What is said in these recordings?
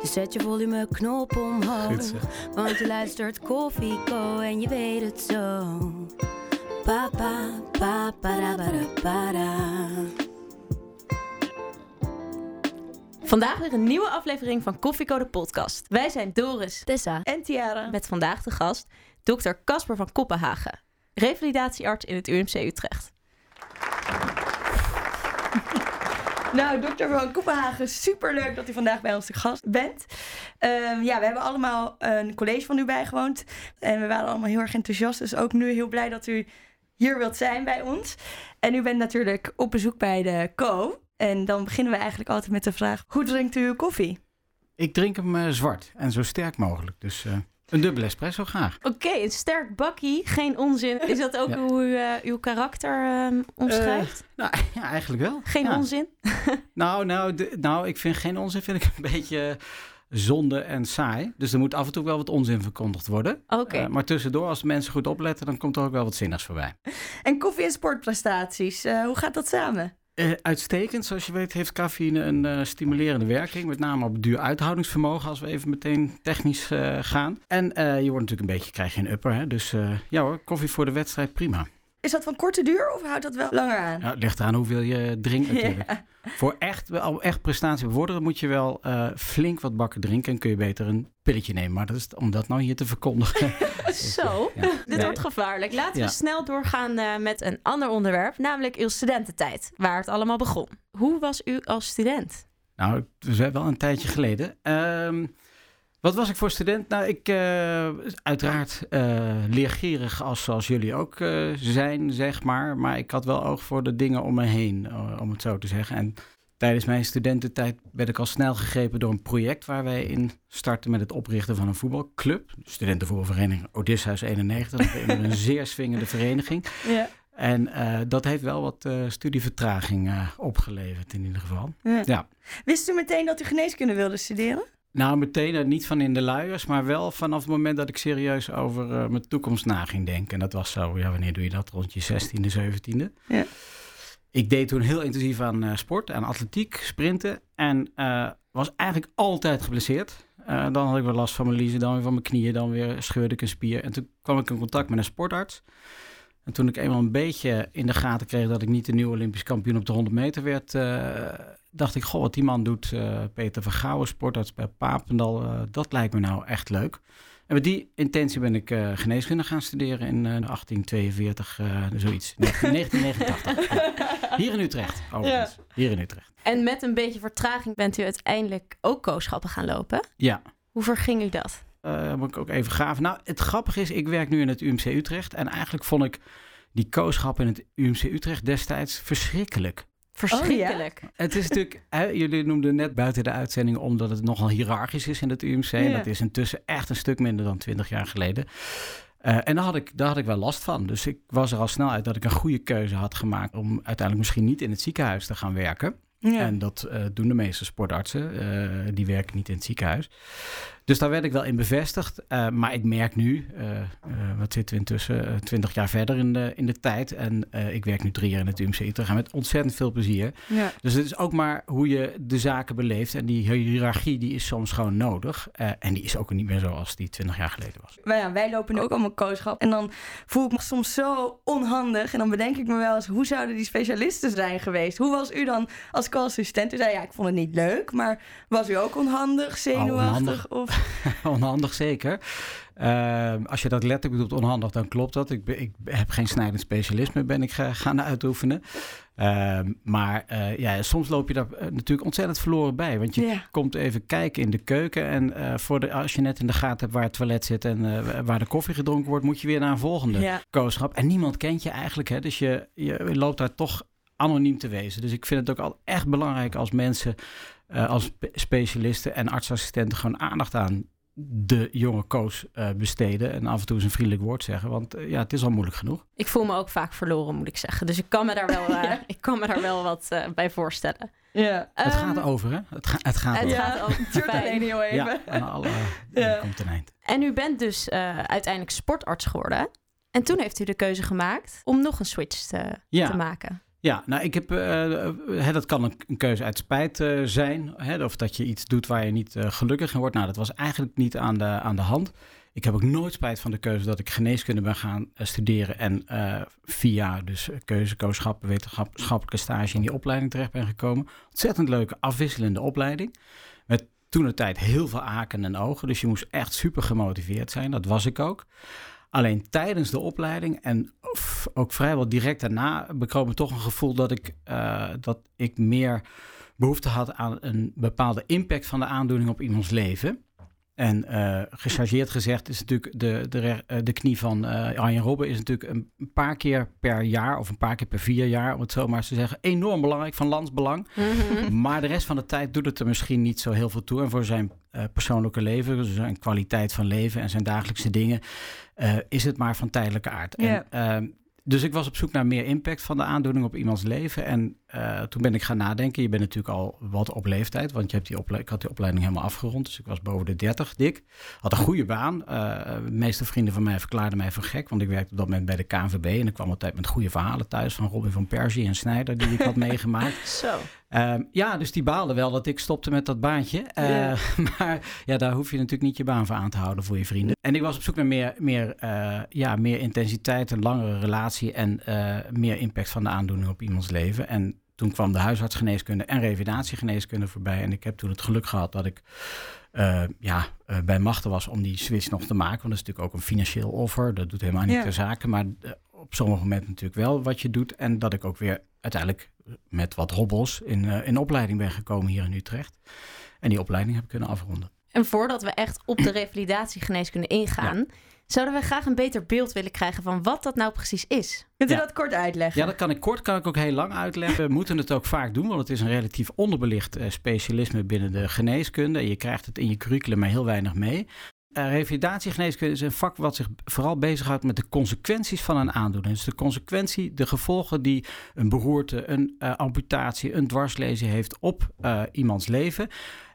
Dus zet je volumeknop omhoog. Goed zeg. Want je luistert Koffie Co en je weet het zo. Pa pa pa para para para. Vandaag weer een nieuwe aflevering van Koffieko de podcast. Wij zijn Doris Tessa. en Tiara met vandaag de gast dokter Casper van Koppenhagen, revalidatiearts in het UMC Utrecht. Nou, dokter Van Koepenhagen, superleuk dat u vandaag bij ons te gast bent. Ehm, ja, we hebben allemaal een college van u bijgewoond. En we waren allemaal heel erg enthousiast. Dus ook nu heel blij dat u hier wilt zijn bij ons. En u bent natuurlijk op bezoek bij de Co. En dan beginnen we eigenlijk altijd met de vraag... Hoe drinkt u uw koffie? Ik drink hem eh, zwart en zo sterk mogelijk. Dus eh, een dubbele espresso graag. Oké, een sterk bakkie, geen onzin. Is dat ook Ja. hoe u eh, uw karakter ehm, omschrijft? Nou, ja, eigenlijk wel. geen ja. onzin? Nou, nou, de- nou, ik vind geen onzin vind ik een beetje zonde en saai. Dus er moet af en toe wel wat onzin verkondigd worden. Oké. Eh, maar tussendoor, als de mensen goed opletten, dan komt er ook wel wat zinnigs voorbij. En koffie en sportprestaties, eh, hoe gaat dat samen? Eh, uitstekend, zoals je weet, heeft cafeïne een eh, stimulerende werking. Met name op duur uithoudingsvermogen, als we even meteen technisch eh, gaan. En je wordt natuurlijk een beetje, krijg je een upper. Hè? Dus ja hoor, koffie voor de wedstrijd, prima. Is dat van korte duur of houdt dat wel langer aan? Ja, het ligt eraan hoeveel je drinkt natuurlijk. Ja. Voor echt, echt prestatie bevorderen moet je wel eh, flink wat bakken drinken. En kun je beter een pilletje nemen. Maar dat is om dat nou hier te verkondigen. Zo, Ja. dit wordt gevaarlijk. Laten Ja. we snel doorgaan eh, met een ander onderwerp, namelijk uw studententijd, waar het allemaal begon. Hoe was u als student? Nou, het is wel een tijdje geleden. Ehm, wat was ik voor student? Nou, ik eh, uiteraard eh, leergierig als, zoals jullie ook eh, zijn, zeg maar. Maar ik had wel oog voor de dingen om me heen, om het zo te zeggen. En tijdens mijn studententijd werd ik al snel gegrepen door een project... waar wij in starten met het oprichten van een voetbalclub. De studentenvoetbalvereniging Odysseus 91. Dat is een zeer swingende vereniging. Ja. En dat heeft wel wat studievertraging opgeleverd in ieder geval. Ja. Ja. Wist u meteen dat u geneeskunde wilde studeren? Nou, meteen eh, niet van in de luiers, maar wel vanaf het moment dat ik serieus over eh, mijn toekomst na ging denken. En dat was zo, ja, wanneer doe je dat? Rond je 16e, 17e. Ja. Ik deed toen heel intensief aan eh, sport, aan atletiek, sprinten. En was eigenlijk altijd geblesseerd. Dan had ik wel last van mijn liezen, dan weer van mijn knieën, dan weer scheurde ik een spier. En toen kwam ik in contact met een sportarts. En toen ik eenmaal een beetje in de gaten kreeg dat ik niet de nieuwe Olympisch kampioen op de 100 meter werd, dacht ik, goh, wat die man doet, eh, Peter Vergouwen, sportarts bij Papendal, eh, dat lijkt me nou echt leuk. En met die intentie ben ik eh, geneeskunde gaan studeren in eh, 1842, eh, zoiets, 1989. Hier in Utrecht, overigens. Hier in Utrecht. En met een beetje vertraging bent u uiteindelijk ook kooschappen gaan lopen. Ja, Hoe verging u dat? eh, moet ik ook even graven. Nou, het grappige is, ik werk nu in het UMC Utrecht. En eigenlijk vond ik die kooschap in het UMC Utrecht destijds verschrikkelijk. Verschrikkelijk. Het is natuurlijk, hè, jullie noemden net buiten de uitzending omdat het nogal hiërarchisch is in het UMC. En dat is intussen echt een stuk minder dan twintig jaar geleden. Eh, en daar had, ik, daar had ik wel last van. Dus ik was er al snel uit dat ik een goede keuze had gemaakt om uiteindelijk misschien niet in het ziekenhuis te gaan werken. Ja. En dat eh, doen de meeste sportartsen. eh, die werken niet in het ziekenhuis. Dus daar werd ik wel in bevestigd. Eh, maar ik merk nu, eh, eh, wat zitten we intussen, twintig jaar verder in de, in de tijd. En ik werk nu drie jaar in het UMC Utrecht met ontzettend veel plezier. Ja. Dus het is ook maar hoe je de zaken beleeft. En die hiërarchie die is soms gewoon nodig. En die is ook niet meer zoals die twintig jaar geleden was. Wij, ja, wij lopen nu ook allemaal kooschap. En dan voel ik me soms zo onhandig. En dan bedenk ik me wel eens, hoe zouden die specialisten zijn geweest? Hoe was u dan als co-assistent? U zei, ja, ik vond het niet leuk. Maar was u ook onhandig, zenuwachtig? onhandig. Of... onhandig zeker. Ehm, als je dat letterlijk bedoelt onhandig, dan klopt dat. Ik, ben- ik heb geen snijdend specialisme, ben ik ga- gaan uitoefenen. Ehm, maar eh, ja, soms loop je daar eh, natuurlijk ontzettend verloren bij. Want je komt even kijken in de keuken. En eh, voor de, als je net in de gaten hebt waar het toilet zit en waar de koffie gedronken wordt, moet je weer naar een volgende Ja. kooschap. En niemand kent je eigenlijk. Hè? Dus je, je loopt daar toch anoniem te wezen. Dus ik vind het ook al echt belangrijk als mensen, eh, als spe- specialisten en artsassistenten gewoon aandacht aan de jonge Koos uh, besteden. En af en toe eens een vriendelijk woord zeggen. Want uh, ja, het is al moeilijk genoeg. Ik voel me ook vaak verloren, moet ik zeggen. Dus ik kan me daar wel, uh, ja. ik kan me daar wel wat bij voorstellen. Ja. Het um, gaat over, hè? Het, ga, het gaat het over. Gaat over. Het duurt alleen heel even. Ja, en alle, ja. komt een eind. En u bent dus uiteindelijk sportarts geworden. En toen heeft u de keuze gemaakt om nog een switch te, ja. te maken. Ja, nou, ik heb, hè, dat kan een, keuze uit spijt uh, zijn. Of dat je iets doet waar je niet uh, gelukkig in wordt. Nou, dat was eigenlijk niet aan de, aan de hand. Ik heb ook nooit spijt van de keuze dat ik geneeskunde ben gaan studeren. En via dus keuze, kooschap, wetenschappelijke stage in die opleiding terecht ben gekomen. Ontzettend leuke, afwisselende opleiding. Met toen de tijd heel veel aken en ogen. Dus je moest echt super gemotiveerd zijn. Dat was ik ook. Alleen tijdens de opleiding en ook vrijwel direct daarna bekroop ik toch een gevoel dat ik, uh, dat ik meer behoefte had aan een bepaalde impact van de aandoening op iemands leven. En uh, gechargeerd gezegd is natuurlijk de, de, de knie van uh, Arjen Robben is natuurlijk een paar keer per jaar of een paar keer per vier jaar, om het zo maar eens te zeggen, enorm belangrijk, van landsbelang. Mm -hmm. Maar de rest van de tijd doet het er misschien niet zo heel veel toe. En voor zijn uh, persoonlijke leven, dus zijn kwaliteit van leven en zijn dagelijkse dingen, is het maar van tijdelijke aard. En, dus ik was op zoek naar meer impact van de aandoening op iemands leven. En uh, toen ben ik gaan nadenken. Je bent natuurlijk al wat op leeftijd, want je hebt die ik had die opleiding helemaal afgerond. Dus ik was boven de 30 dik. Had een goede baan. Uh, de meeste vrienden van mij verklaarden mij voor gek, want ik werkte op dat moment bij de KNVB. En ik kwam altijd met goede verhalen thuis van Robin van Persie en Snijder, die ik had meegemaakt. Zo. Uh, ja, dus die baalden wel dat ik stopte met dat baantje. Yeah. maar ja, daar hoef je natuurlijk niet je baan voor aan te houden voor je vrienden. En ik was op zoek naar meer, meer, uh, ja, meer intensiteit, een langere relatie en uh, meer impact van de aandoening op iemands leven. En toen kwam de huisartsgeneeskunde en revalidatiegeneeskunde voorbij. En ik heb toen het geluk gehad dat ik uh, ja, uh, bij machten was om die switch nog te maken. Want dat is natuurlijk ook een financieel offer. Dat doet helemaal niet Ja. ter zake. Maar uh, op sommige momenten natuurlijk wel wat je doet. En dat ik ook weer uiteindelijk met wat hobbels in, uh, in opleiding ben gekomen hier in Utrecht. En die opleiding heb ik kunnen afronden. En voordat we echt op de revalidatiegeneeskunde ingaan, zouden we graag een beter beeld willen krijgen van wat dat nou precies is. Kunt u Ja. dat kort uitleggen? Ja, dat kan ik kort, kan ik ook heel lang uitleggen. We moeten het ook vaak doen, want het is een relatief onderbelicht eh, specialisme binnen de geneeskunde. Je krijgt het in je curriculum maar heel weinig mee. Uh, revalidatiegeneeskunde is een vak wat zich vooral bezighoudt met de consequenties van een aandoening. Dus de consequentie, de gevolgen die een beroerte, een uh, amputatie, een dwarslezing heeft op uh, iemands leven.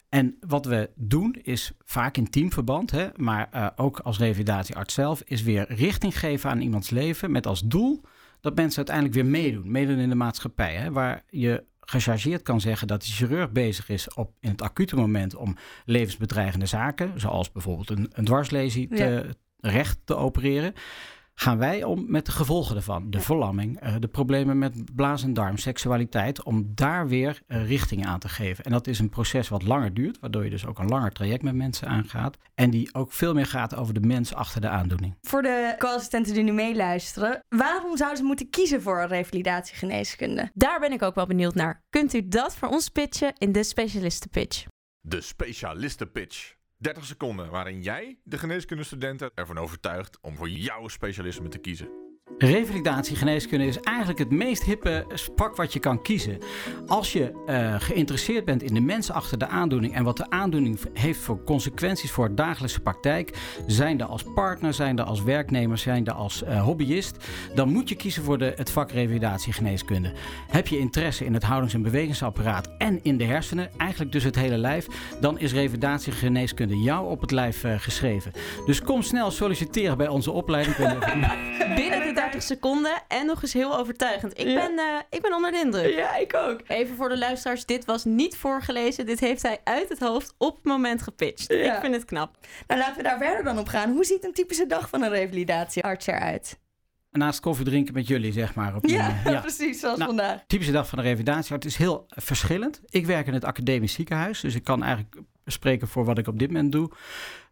En wat we doen is vaak in teamverband, hè, maar ook als revalidatiearts zelf, is weer richting geven aan iemands leven met als doel dat mensen uiteindelijk weer meedoen. Meedoen in de maatschappij, hè, waar je gechargeerd kan zeggen dat de chirurg bezig is op in het acute moment om levensbedreigende zaken, zoals bijvoorbeeld een, een dwarslesie te, ja. recht te opereren. Gaan wij om met de gevolgen ervan, de verlamming, uh, de problemen met blaas en darm, seksualiteit, om daar weer uh, richting aan te geven. En dat is een proces wat langer duurt, waardoor je dus ook een langer traject met mensen aangaat. En die ook veel meer gaat over de mens achter de aandoening. Voor de co-assistenten die nu meeluisteren, waarom zouden ze moeten kiezen voor een revalidatiegeneeskunde? Daar ben ik ook wel benieuwd naar. Kunt u dat voor ons pitchen in de specialistenpitch? De specialistenpitch. 30 seconden waarin jij de geneeskundestudenten ervan overtuigt om voor jouw specialisme te kiezen. Revalidatiegeneeskunde is eigenlijk het meest hippe vak wat je kan kiezen. Als je uh, geïnteresseerd bent in de mens achter de aandoening en wat de aandoening heeft voor consequenties voor de dagelijkse praktijk, zijnde als partner, zijnde als werknemer, zijnde als uh, hobbyist, dan moet je kiezen voor de, het vak revalidatiegeneeskunde. Heb je interesse in het houdings- en bewegingsapparaat en in de hersenen, eigenlijk dus het hele lijf, dan is revalidatiegeneeskunde jou op het lijf uh, geschreven. Dus kom snel solliciteren bij onze opleiding. Binnen de 30 seconden en nog eens heel overtuigend. Ik, ja. ben, uh, ik ben onder de indruk. Ja, ik ook. Even voor de luisteraars, dit was niet voorgelezen. Dit heeft hij uit het hoofd op het moment gepitcht. Ja. Ik vind het knap. Nou, laten we daar verder dan op gaan. Hoe ziet een typische dag van een revalidatiearts eruit? Naast koffie drinken met jullie, zeg maar. Op ja, ja, precies, zoals nou, vandaag. Typische dag van een revalidatiearts is heel verschillend. Ik werk in het academisch ziekenhuis, dus ik kan eigenlijk spreken voor wat ik op dit moment doe.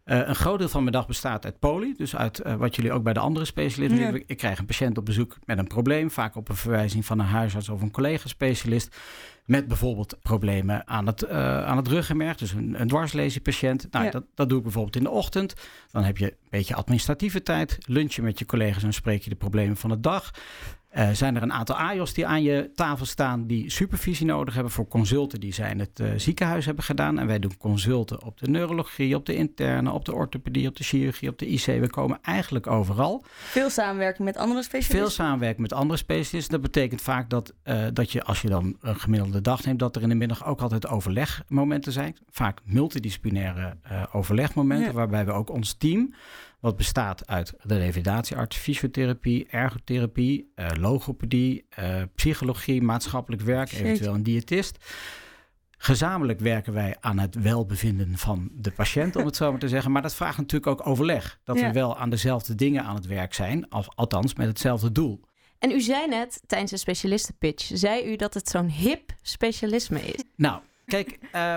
Uh, een groot deel van mijn dag bestaat uit poli, dus uit uh, wat jullie ook bij de andere specialisten ja. doen. Ik krijg een patiënt op bezoek met een probleem, vaak op een verwijzing van een huisarts of een collega-specialist. Met bijvoorbeeld problemen aan het, uh, aan het ruggenmerg, dus een, een dwarslesiepatiënt. Nou, ja. dat, dat doe ik bijvoorbeeld in de ochtend. Dan heb je een beetje administratieve tijd, lunchen met je collega's en spreek je de problemen van de dag. Uh, zijn er een aantal AJOS die aan je tafel staan die supervisie nodig hebben voor consulten die zij in het uh, ziekenhuis hebben gedaan. En wij doen consulten op de neurologie, op de interne, op de orthopedie, op de chirurgie, op de IC. We komen eigenlijk overal. Veel samenwerking met andere specialisten? Veel samenwerking met andere specialisten. Dat betekent vaak dat, uh, dat je, als je dan een gemiddelde dag neemt, dat er in de middag ook altijd overlegmomenten zijn. Vaak multidisciplinaire overlegmomenten, ja. waarbij we ook ons team wat bestaat uit de revalidatiearts, fysiotherapie, ergotherapie, uh, logopedie, uh, psychologie, maatschappelijk werk, eventueel een diëtist. Gezamenlijk werken wij aan het welbevinden van de patiënt, om het zo maar te zeggen. Maar dat vraagt natuurlijk ook overleg. Dat ja. we wel aan dezelfde dingen aan het werk zijn, of, althans met hetzelfde doel. En u zei net tijdens de specialistenpitch, zei u dat het zo'n hip specialisme is. Nou, kijk, uh,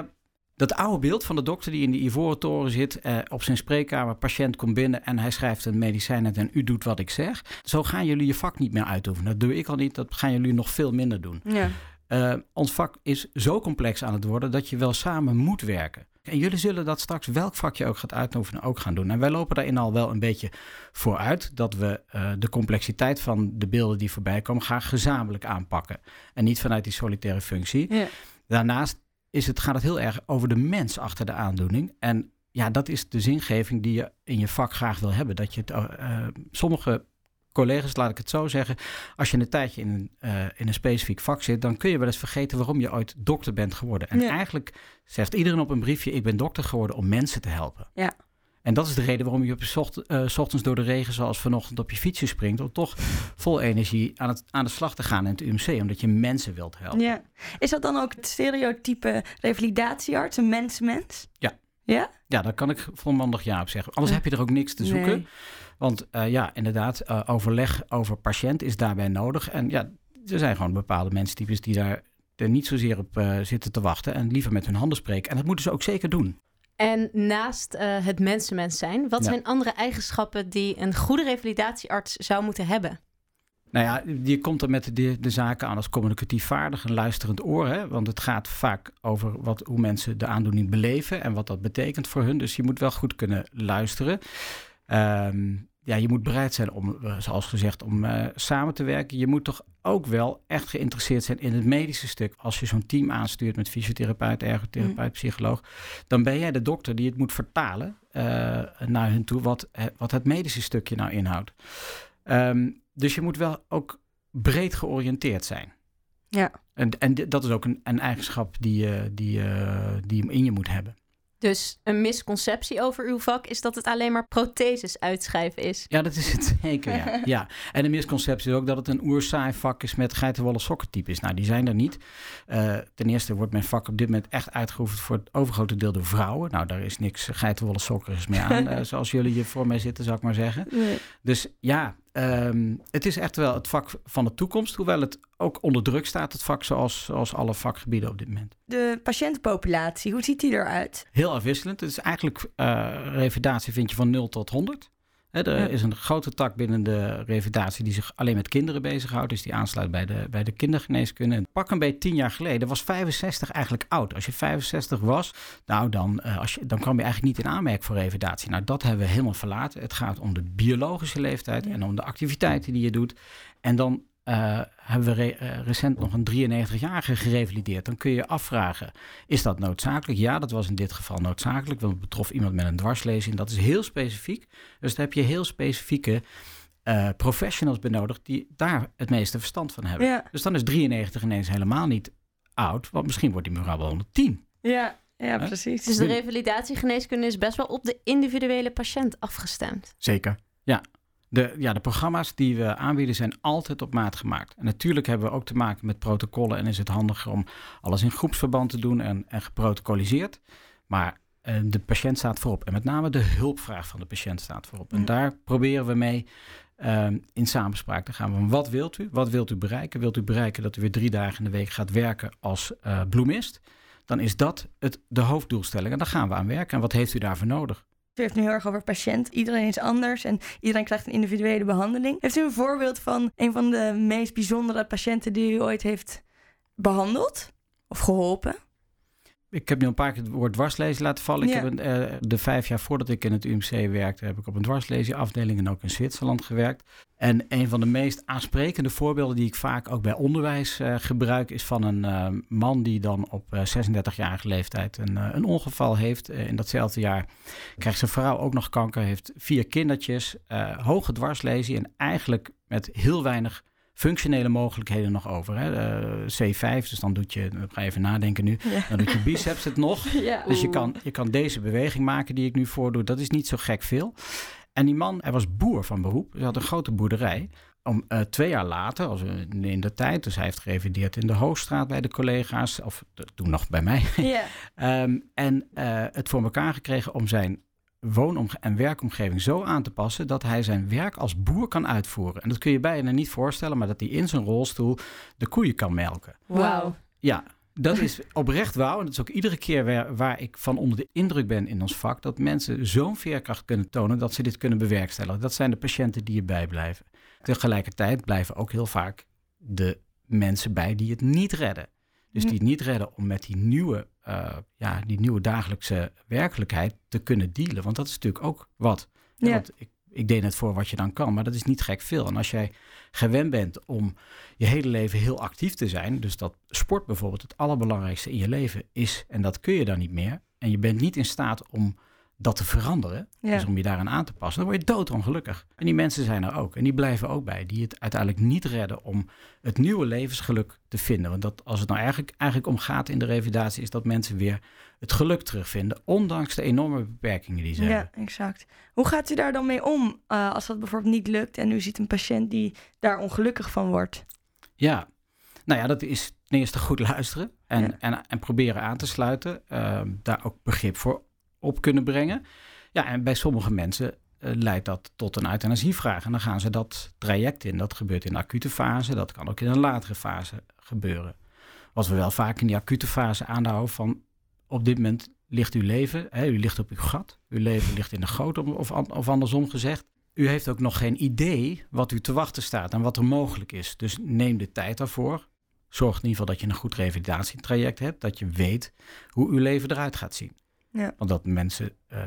dat oude beeld van de dokter die in de Ivoren Toren zit, eh, op zijn spreekkamer, patiënt komt binnen en hij schrijft een medicijn en u doet wat ik zeg. Zo gaan jullie je vak niet meer uitoefenen. Dat doe ik al niet, dat gaan jullie nog veel minder doen. Ja. Uh, ons vak is zo complex aan het worden dat je wel samen moet werken. En jullie zullen dat straks, welk vak je ook gaat uitoefenen, ook gaan doen. En wij lopen daarin al wel een beetje vooruit dat we uh, de complexiteit van de beelden die voorbij komen graag gezamenlijk aanpakken. En niet vanuit die solitaire functie. Ja. Daarnaast is het, gaat het heel erg over de mens achter de aandoening. En ja, dat is de zingeving die je in je vak graag wil hebben. Dat je het, uh, sommige collega's, laat ik het zo zeggen, als je een tijdje in een, uh, in een specifiek vak zit, dan kun je wel eens vergeten waarom je ooit dokter bent geworden. En eigenlijk zegt iedereen op een briefje: Ik ben dokter geworden om mensen te helpen. Ja. En dat is de reden waarom je op je ocht, uh, ochtends door de regen, zoals vanochtend, op je fietsje springt. Om toch vol energie aan, het, aan de slag te gaan in het UMC. Omdat je mensen wilt helpen. Ja. Is dat dan ook het stereotype revalidatiearts, een mens-mens? Ja. Ja? Ja, daar kan ik volmondig ja op zeggen. Anders heb je er ook niks te zoeken. Nee. Want uh, ja, inderdaad, uh, overleg over patiënt is daarbij nodig. En ja, er zijn gewoon bepaalde menstypes die daar er niet zozeer op uh, zitten te wachten. En liever met hun handen spreken. En dat moeten ze ook zeker doen. En naast uh, het mensenmens zijn, wat ja. zijn andere eigenschappen die een goede revalidatiearts zou moeten hebben? Nou ja, je komt er met de, de zaken aan als communicatief vaardig, een luisterend oor. Hè? Want het gaat vaak over wat, hoe mensen de aandoening beleven en wat dat betekent voor hun. Dus je moet wel goed kunnen luisteren. Um, ja, je moet bereid zijn om, zoals gezegd, om uh, samen te werken. Je moet toch ook wel echt geïnteresseerd zijn in het medische stuk. Als je zo'n team aanstuurt met fysiotherapeut, ergotherapeut, mm. psycholoog, dan ben jij de dokter die het moet vertalen uh, naar hun toe wat, wat het medische stukje nou inhoudt. Um, dus je moet wel ook breed georiënteerd zijn. Ja. En, en dat is ook een, een eigenschap die, uh, die, die je in je moet hebben. Dus een misconceptie over uw vak is dat het alleen maar protheses uitschrijven is. Ja, dat is het zeker. Ja. ja. En een misconceptie is ook dat het een oerzaai vak is met geitenwolle sokkentypes. Nou, die zijn er niet. Uh, ten eerste wordt mijn vak op dit moment echt uitgeoefend voor het overgrote deel door vrouwen. Nou, daar is niks geitenwolle sokkers meer aan, uh, zoals jullie hier voor mij zitten, zou ik maar zeggen. Nee. Dus ja, Um, het is echt wel het vak van de toekomst, hoewel het ook onder druk staat, het vak zoals, zoals alle vakgebieden op dit moment. De patiëntenpopulatie, hoe ziet die eruit? Heel afwisselend. Het is eigenlijk, uh, vind je van 0 tot 100. He, er ja. is een grote tak binnen de revalidatie die zich alleen met kinderen bezighoudt. Dus die aansluit bij de, bij de kindergeneeskunde. Pak een beetje tien jaar geleden was 65 eigenlijk oud. Als je 65 was, nou dan, uh, als je, dan kwam je eigenlijk niet in aanmerking voor revalidatie. Nou, dat hebben we helemaal verlaten. Het gaat om de biologische leeftijd ja. en om de activiteiten die je doet. En dan uh, hebben we re uh, recent nog een 93-jarige gerevalideerd. Dan kun je je afvragen, is dat noodzakelijk? Ja, dat was in dit geval noodzakelijk, want het betrof iemand met een dwarslezing. Dat is heel specifiek. Dus dan heb je heel specifieke uh, professionals benodigd die daar het meeste verstand van hebben. Ja. Dus dan is 93 ineens helemaal niet oud, want misschien wordt die mevrouw wel 110. Ja, ja, precies. Dus de revalidatiegeneeskunde is best wel op de individuele patiënt afgestemd. Zeker. De, ja, de programma's die we aanbieden zijn altijd op maat gemaakt. En natuurlijk hebben we ook te maken met protocollen en is het handiger om alles in groepsverband te doen en, en geprotocoliseerd. Maar uh, de patiënt staat voorop en met name de hulpvraag van de patiënt staat voorop. En daar proberen we mee uh, in samenspraak te gaan. Wat wilt u? Wat wilt u bereiken? Wilt u bereiken dat u weer drie dagen in de week gaat werken als uh, bloemist? Dan is dat het, de hoofddoelstelling en daar gaan we aan werken. En wat heeft u daarvoor nodig? U heeft nu heel erg over patiënt. Iedereen is anders en iedereen krijgt een individuele behandeling. Heeft u een voorbeeld van een van de meest bijzondere patiënten die u ooit heeft behandeld of geholpen? Ik heb nu een paar keer het woord dwarslezen laten vallen. Ik heb een, eh, de vijf jaar voordat ik in het UMC werkte, heb ik op een dwarslezenafdeling en ook in Zwitserland gewerkt. En een van de meest aansprekende voorbeelden die ik vaak ook bij onderwijs eh, gebruik, is van een eh, man die dan op eh, 36-jarige leeftijd een, een ongeval heeft. In datzelfde jaar krijgt zijn vrouw ook nog kanker, heeft vier kindertjes, hoge dwarslesie en eigenlijk met heel weinig functionele mogelijkheden nog over. Hè? Eh, C5, dus dan doet je, je even nadenken nu, Ja. dan doet je biceps het nog. Ja. Dus je kan, je kan deze beweging maken die ik nu voordoe. Dat is niet zo gek veel. En die man, hij was boer van beroep. Hij had een grote boerderij. Om eh, twee jaar later, als we in de tijd, dus hij heeft gerevideerd in de Hoogstraat bij de collega's, of eh, toen nog bij mij. Ehm, en het voor elkaar gekregen om zijn woonom- en werkomgeving zo aan te passen dat hij zijn werk als boer kan uitvoeren. En dat kun je bijna niet voorstellen, maar dat hij in zijn rolstoel de koeien kan melken. Wauw. Ja, dat is oprecht wauw. En dat is ook iedere keer waar, waar ik van onder de indruk ben in ons vak. Dat mensen zo'n veerkracht kunnen tonen dat ze dit kunnen bewerkstelligen. Dat zijn de patiënten die erbij blijven. Tegelijkertijd blijven ook heel vaak de mensen bij die het niet redden. Dus die het niet redden om met die nieuwe, eh, ja, die nieuwe dagelijkse werkelijkheid te kunnen dealen. Want dat is natuurlijk ook wat. Ja. Want ik, ik deed het voor wat je dan kan, maar dat is niet gek veel. En als jij gewend bent om je hele leven heel actief te zijn, dus dat sport bijvoorbeeld het allerbelangrijkste in je leven is, en dat kun je dan niet meer, en je bent niet in staat om dat te veranderen, Ja. dus om je daaraan aan te passen, dan word je doodongelukkig. En die mensen zijn er ook, en die blijven ook bij, die het uiteindelijk niet redden om het nieuwe levensgeluk te vinden. Want dat, als het nou eigenlijk, eigenlijk om gaat in de revalidatie, is dat mensen weer het geluk terugvinden, ondanks de enorme beperkingen die ze Ja, hebben. exact. Hoe gaat u daar dan mee om eh, als dat bijvoorbeeld niet lukt en u ziet een patiënt die daar ongelukkig van wordt? Ja, nou ja, dat is ten eerste goed luisteren en, Ja. en, en proberen aan te sluiten. ehm, daar ook begrip voor op kunnen brengen. Ja, en bij sommige mensen eh, leidt dat tot een euthanasievraag. En dan gaan ze dat traject in. Dat gebeurt in de acute fase, dat kan ook in een latere fase gebeuren. Wat we wel vaak in die acute fase aanhouden van op dit moment ligt uw leven, hè, u ligt op uw gat, uw leven ligt in de goot, of, of, an- of andersom gezegd. U heeft ook nog geen idee wat u te wachten staat en wat er mogelijk is. Dus neem de tijd daarvoor. Zorg in ieder geval dat je een goed revalidatietraject hebt, dat je weet hoe uw leven eruit gaat zien. Ja. Want dat mensen eh,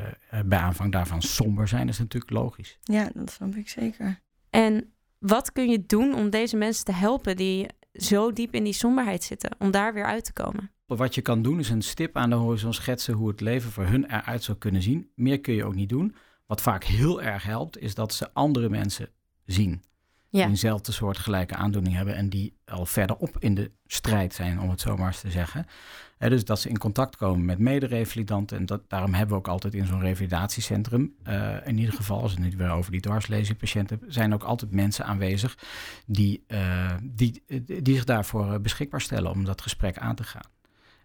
bij aanvang daarvan somber zijn, is natuurlijk logisch. Ja, dat snap ik zeker. En wat kun je doen om deze mensen te helpen die zo diep in die somberheid zitten, om daar weer uit te komen? Wat je kan doen is een stip aan de horizon schetsen hoe het leven voor hun eruit zou kunnen zien. Meer kun je ook niet doen. Wat vaak heel erg helpt, is dat ze andere mensen zien. Ja. Die eenzelfde soort gelijke aandoening hebben en die al verderop in de strijd zijn, om het zo maar eens te zeggen. Dus dat ze in contact komen met mederevalidanten. En dat, daarom hebben we ook altijd in zo'n revalidatiecentrum, eh, in ieder geval als we het nu weer over die dwarslezingpatiënten hebben, zijn ook altijd mensen aanwezig die, eh, die, die zich daarvoor eh, beschikbaar stellen om dat gesprek aan te gaan.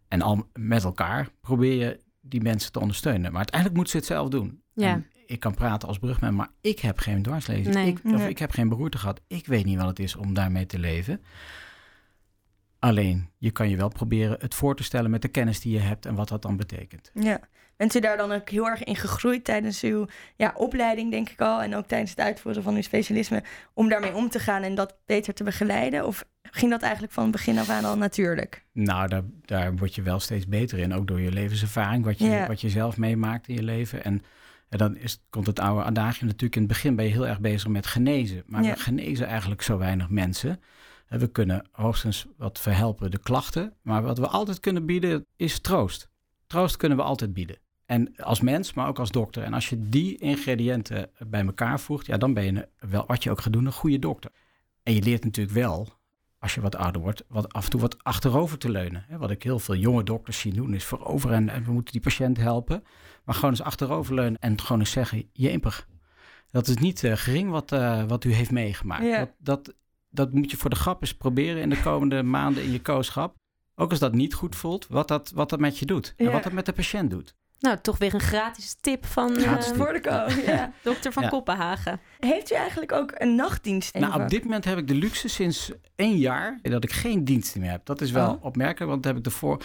En al met elkaar probeer je die mensen te ondersteunen. Maar uiteindelijk moeten ze het zelf doen. Ja. En ik kan praten als brugman, maar ik heb geen dwarslezing. Nee. Ik, of Nee. ik heb geen beroerte gehad. Ik weet niet wat het is om daarmee te leven. Alleen, je kan je wel proberen het voor te stellen met de kennis die je hebt en wat dat dan betekent. Ja. Bent u daar dan ook heel erg in gegroeid tijdens uw ja, opleiding, denk ik al, en ook tijdens het uitvoeren van uw specialisme, om daarmee om te gaan en dat beter te begeleiden? Of ging dat eigenlijk van het begin af aan al natuurlijk? Nou, daar, daar word je wel steeds beter in. Ook door je levenservaring, wat je, Ja. wat je zelf meemaakt in je leven. En, en dan is, komt het oude adagio natuurlijk. In het begin ben je heel erg bezig met genezen. Maar Ja. we genezen eigenlijk zo weinig mensen. En we kunnen hoogstens wat verhelpen de klachten. Maar wat we altijd kunnen bieden is troost. Troost kunnen we altijd bieden. En als mens, maar ook als dokter. En als je die ingrediënten bij elkaar voegt, ja, dan ben je wel, wat je ook gaat doen, een goede dokter. En je leert natuurlijk wel, als je wat ouder wordt, wat af en toe wat achterover te leunen. Wat ik heel veel jonge dokters zie doen, is voorover en, en we moeten die patiënt helpen. Maar gewoon eens achterover leunen en gewoon eens zeggen, jemper. Dat is niet eh, gering wat, eh, wat u heeft meegemaakt. Ja. Dat, dat, dat moet je voor de grap eens proberen in de komende maanden in je kooschap. Ook als dat niet goed voelt, wat dat, wat dat met je doet. En Ja. wat dat met de patiënt doet. Nou, toch weer een gratis tip van Gratis eh, tip. Ja. dokter van Ja. Oh, Koppenhagen. Heeft u eigenlijk ook een nachtdienst? Nou, op dit moment heb ik de luxe sinds één jaar dat ik geen diensten meer heb. Dat is wel Oh. opmerkelijk, want dat heb ik ervoor,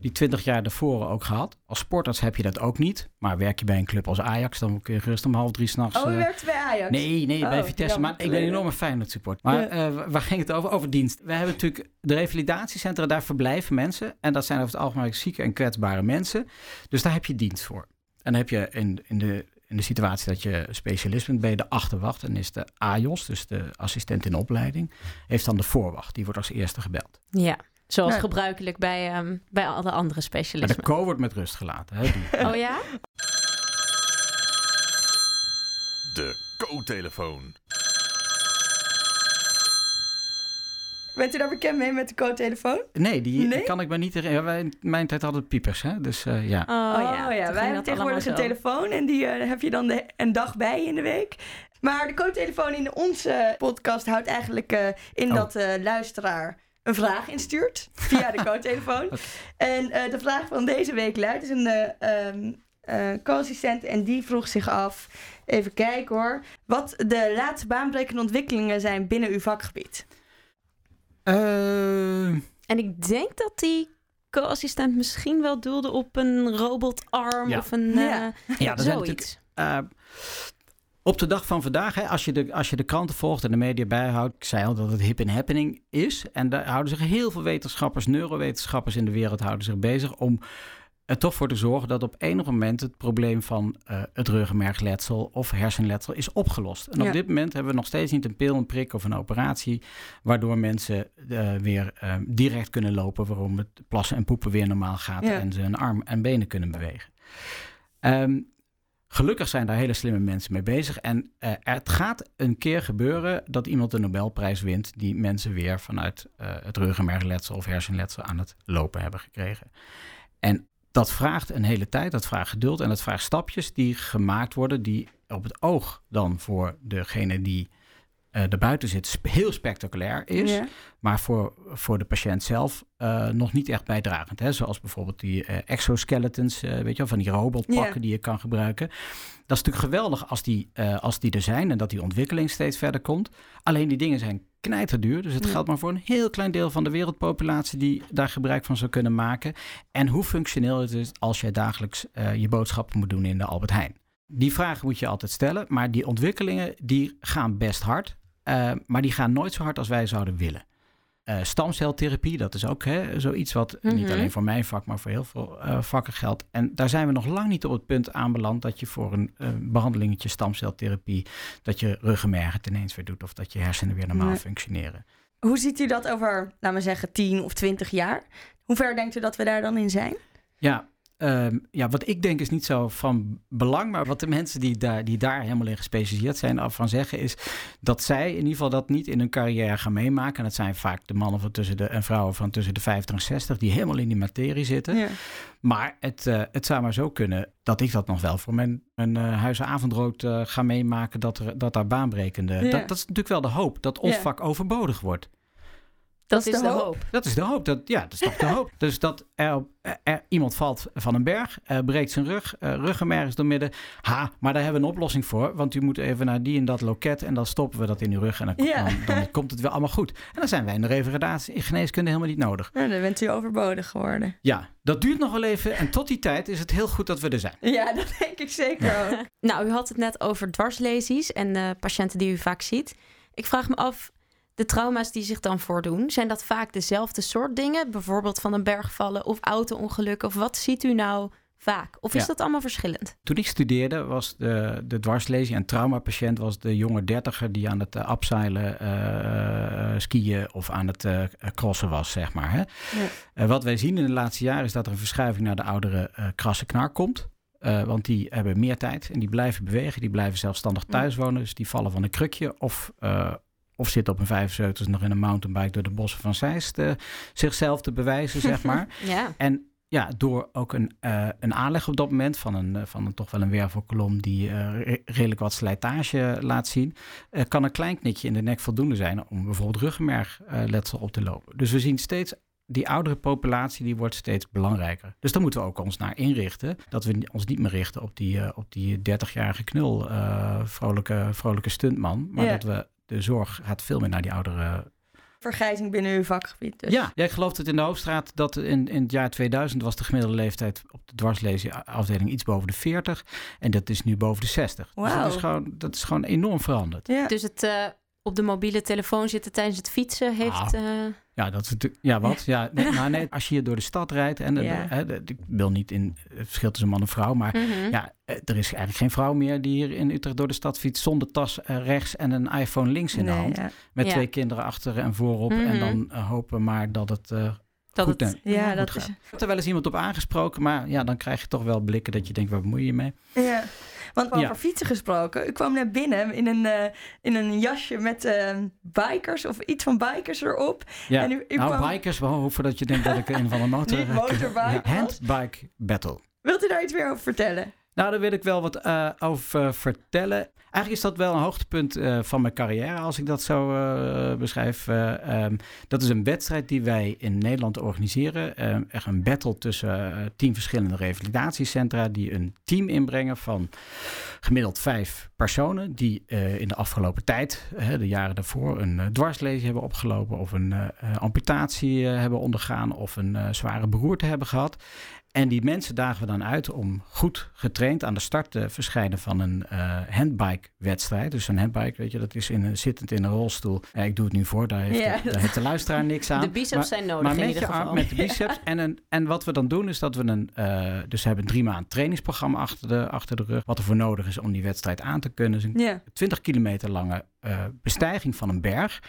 die twintig jaar daarvoor ook gehad. Als sportarts heb je dat ook niet. Maar werk je bij een club als Ajax, dan kun je gerust om half drie s'nachts... Oh, u eh werkt bij Ajax? Nee, nee, Oh, bij Vitesse. jammer. Maar ik ben een enorme Feyenoord support. Maar Ja. eh, wa- waar ging het over? Over dienst. We hebben natuurlijk de revalidatiecentra, daar verblijven mensen. En dat zijn over het algemeen zieke en kwetsbare mensen. Dus daar heb je dienst voor. En dan heb je in, in, de, in de situatie dat je specialist bent, ben je de achterwacht. En is de AJOS, dus de assistent in opleiding, heeft dan de voorwacht. Die wordt als eerste gebeld. Ja, zoals Nou. gebruikelijk bij, ehm, bij alle andere Maar de specialisten. co wordt met rust gelaten. Hè, die. Oh ja? De co-telefoon. Bent u daar bekend mee met de co-telefoon? Nee, die Nee? kan ik me niet herinneren. Wij in mijn tijd hadden we piepers, hè? Dus eh, ja. Oh, Oh ja, ging wij hebben tegenwoordig een zo. telefoon en die eh, heb je dan de, een dag bij in de week. Maar de co-telefoon in onze podcast houdt eigenlijk eh, in Oh. dat de luisteraar een vraag instuurt via de co-telefoon. Oké. En eh, de vraag van deze week luidt, is een ehm, eh, co-assistent en die vroeg zich af, even kijken hoor, wat de laatste baanbrekende ontwikkelingen zijn binnen uw vakgebied. Eh, En ik denk dat die co-assistent misschien wel doelde op een robotarm Ja. of een Ja. eh, ja, zoiets. Eh, op de dag van vandaag, hè, als, je de, als je de kranten volgt en de media bijhoudt, ik zei al dat het hip en happening is. En daar houden zich heel veel wetenschappers, neurowetenschappers in de wereld houden zich bezig om er toch voor te zorgen dat op enig moment het probleem van eh, het ruggenmergletsel of hersenletsel is opgelost. En op dit moment hebben we nog steeds niet een pil, een prik of een operatie waardoor mensen eh, weer eh, direct kunnen lopen, waarom het plassen en poepen weer normaal gaat Ja. en ze hun arm en benen kunnen bewegen. Ehm, Gelukkig zijn daar hele slimme mensen mee bezig. En het gaat een keer gebeuren dat iemand de Nobelprijs wint... die mensen weer vanuit het ruggenmergletsel of hersenletsel aan het lopen hebben gekregen. En dat vraagt een hele tijd, dat vraagt geduld en dat vraagt stapjes die gemaakt worden... die op het oog dan voor degene die eh erbuiten zit heel spectaculair is... Maar voor, voor de patiënt zelf eh, nog niet echt bijdragend. Hè? Zoals bijvoorbeeld die eh, exoskeletons, weet je wel, van die robotpakken die je kan gebruiken. Dat is natuurlijk geweldig als die, als die er zijn en dat die ontwikkeling steeds verder komt. Alleen die dingen zijn knijterduur. Dus het geldt maar voor een heel klein deel van de wereldpopulatie die daar gebruik van zou kunnen maken. En hoe functioneel het is als jij dagelijks eh, je boodschappen moet doen in de Albert Heijn. Die vragen moet je altijd stellen, maar die ontwikkelingen die gaan best hard. eh, maar die gaan nooit zo hard als wij zouden willen. Eh, stamceltherapie, dat is ook hè, zoiets wat niet Mhm. alleen voor mijn vak, maar voor heel veel eh, vakken geldt. En daar zijn we nog lang niet op het punt aanbeland dat je voor een eh, behandelingetje stamceltherapie, dat je ruggenmerg het ineens weer doet of dat je hersenen weer normaal Nee. functioneren. Hoe ziet u dat over, laten we zeggen, 10 of 20 jaar? Hoe ver denkt u dat we daar dan in zijn? Ja, ehm, ja, wat ik denk is niet zo van belang, maar wat de mensen die daar, die daar helemaal in gespecialiseerd zijn af van zeggen is dat zij in ieder geval dat niet in hun carrière gaan meemaken. En dat zijn vaak de mannen van tussen de, en vrouwen van tussen de 50 en 60 die helemaal in die materie zitten. Ja. Maar het, eh, het zou maar zo kunnen dat ik dat nog wel voor mijn, mijn eh, huizenavondrood eh, ga meemaken. Dat, er, dat daar baanbrekende. Ja. Dat, dat is natuurlijk wel de hoop dat ons Ja. vak overbodig wordt. Dat is de hoop. Dat is de hoop. Dat, ja, dat is toch de hoop. Dus dat er, er iemand valt van een berg, eh, breekt zijn rug, eh ruggenmerg is door midden. Ha, maar daar hebben we een oplossing voor. Want u moet even naar die en dat loket en dan stoppen we dat in uw rug. En dan, Ja. dan, dan komt het weer allemaal goed. En dan zijn wij in de revalidatie in geneeskunde helemaal niet nodig. Nou, dan bent u overbodig geworden. Ja, dat duurt nog wel even. En tot die tijd is het heel goed dat we er zijn. Ja, dat denk ik zeker ook. Nou, u had het net over dwarslesies en de patiënten die u vaak ziet. Ik vraag me af, de trauma's die zich dan voordoen, zijn dat vaak dezelfde soort dingen? Bijvoorbeeld van een berg vallen of auto-ongelukken? Of wat ziet u nou vaak? Of is Ja. dat allemaal verschillend? Toen ik studeerde was de, de dwarslesie en traumapatiënt was de jonge dertiger die aan het uh, abseilen, uh, skiën of aan het uh, crossen was, zeg maar. Hè? Ja. Uh, wat wij zien in de laatste jaren is dat er een verschuiving naar de oudere krasse knar komt. Uh, want die hebben meer tijd en die blijven bewegen. Die blijven zelfstandig thuis wonen. Dus die vallen van een krukje of, uh, of zitten op een 75 nog in een mountainbike door de bossen van Zeist uh, zichzelf te bewijzen, zeg maar. ja. En ja, door ook een, uh, een aanleg op dat moment van een, van een toch wel een wervelkolom die uh, re redelijk wat slijtage laat zien, uh, kan een klein knikje in de nek voldoende zijn om bijvoorbeeld ruggenmergletsel op te lopen. Dus we zien steeds die oudere populatie die wordt steeds belangrijker. Dus daar moeten we ook ons naar inrichten. Dat we ons niet meer richten op die, eh, op die 30-jarige knul, eh, vrolijke, vrolijke stuntman. Maar Ja. dat we de zorg gaat veel meer naar die oudere Vergrijzing binnen uw vakgebied. Dus. ja, ja, ik geloof dat in de Hoofdstraat dat in, in het jaar 2000 was de gemiddelde leeftijd op de dwarslezenafdeling iets boven de 40. En dat is nu boven de 60. Dus Wauw. dat is, gewoon, dat is gewoon enorm veranderd. Ja. Dus het eh, op de mobiele telefoon zitten tijdens het fietsen heeft... Ah. eh, Ja, dat is natuurlijk. Ja, wat? Ja, nee, nou, nee, als je hier door de stad rijdt en Ja. de- ik wil niet in het verschil tussen man en vrouw, maar mhm. ja, eh, er is eigenlijk geen vrouw meer die hier in Utrecht door de stad fietst zonder tas eh, rechts en een iPhone links in de hand. ja. Met Ja. twee kinderen achter en voorop. En Mhm. dan eh, hopen maar dat het eh, dat goed het, en- Ja, goed dat gaat. is. Ik heb er wel eens iemand op aangesproken, maar ja, dan krijg je toch wel blikken dat je denkt, waar bemoei je je mee? Ja. Want over Ja. fietsen gesproken. Ik kwam net binnen in een, eh, in een jasje met eh, bikers of iets van bikers erop. Ja, En u- u nou, kwam- bikers, wel, voordat je denkt dat ik een van de motor... Niet motorbike Ja, handbike battle. Wilt u daar iets meer over vertellen? Nou, daar wil ik wel wat eh, over vertellen. Eigenlijk is dat wel een hoogtepunt eh, van mijn carrière, als ik dat zo eh, beschrijf. Eh, ehm, dat is een wedstrijd die wij in Nederland organiseren. Echt een battle tussen tien verschillende revalidatiecentra die een team inbrengen van gemiddeld vijf personen die in de afgelopen tijd, de jaren daarvoor, een uh, dwarslezing hebben opgelopen of een amputatie hebben ondergaan of een zware beroerte hebben gehad. En die mensen dagen we dan uit om goed getraind aan de start te verschijnen van een eh handbike-wedstrijd. Dus een handbike, weet je, dat is in een, zittend in een rolstoel. Ja, ik doe het nu voor, daar heeft, Ja. de, daar heeft de luisteraar niks aan. de biceps Maar- zijn nodig maar in met ieder je geval. arm, met de biceps. En, een, en wat we dan doen is dat we een... eh, dus we hebben drie maand trainingsprogramma achter de, achter de rug. Wat er voor nodig is om die wedstrijd aan te kunnen. Dus een Ja. 20 kilometer lange eh, bestijging van een berg.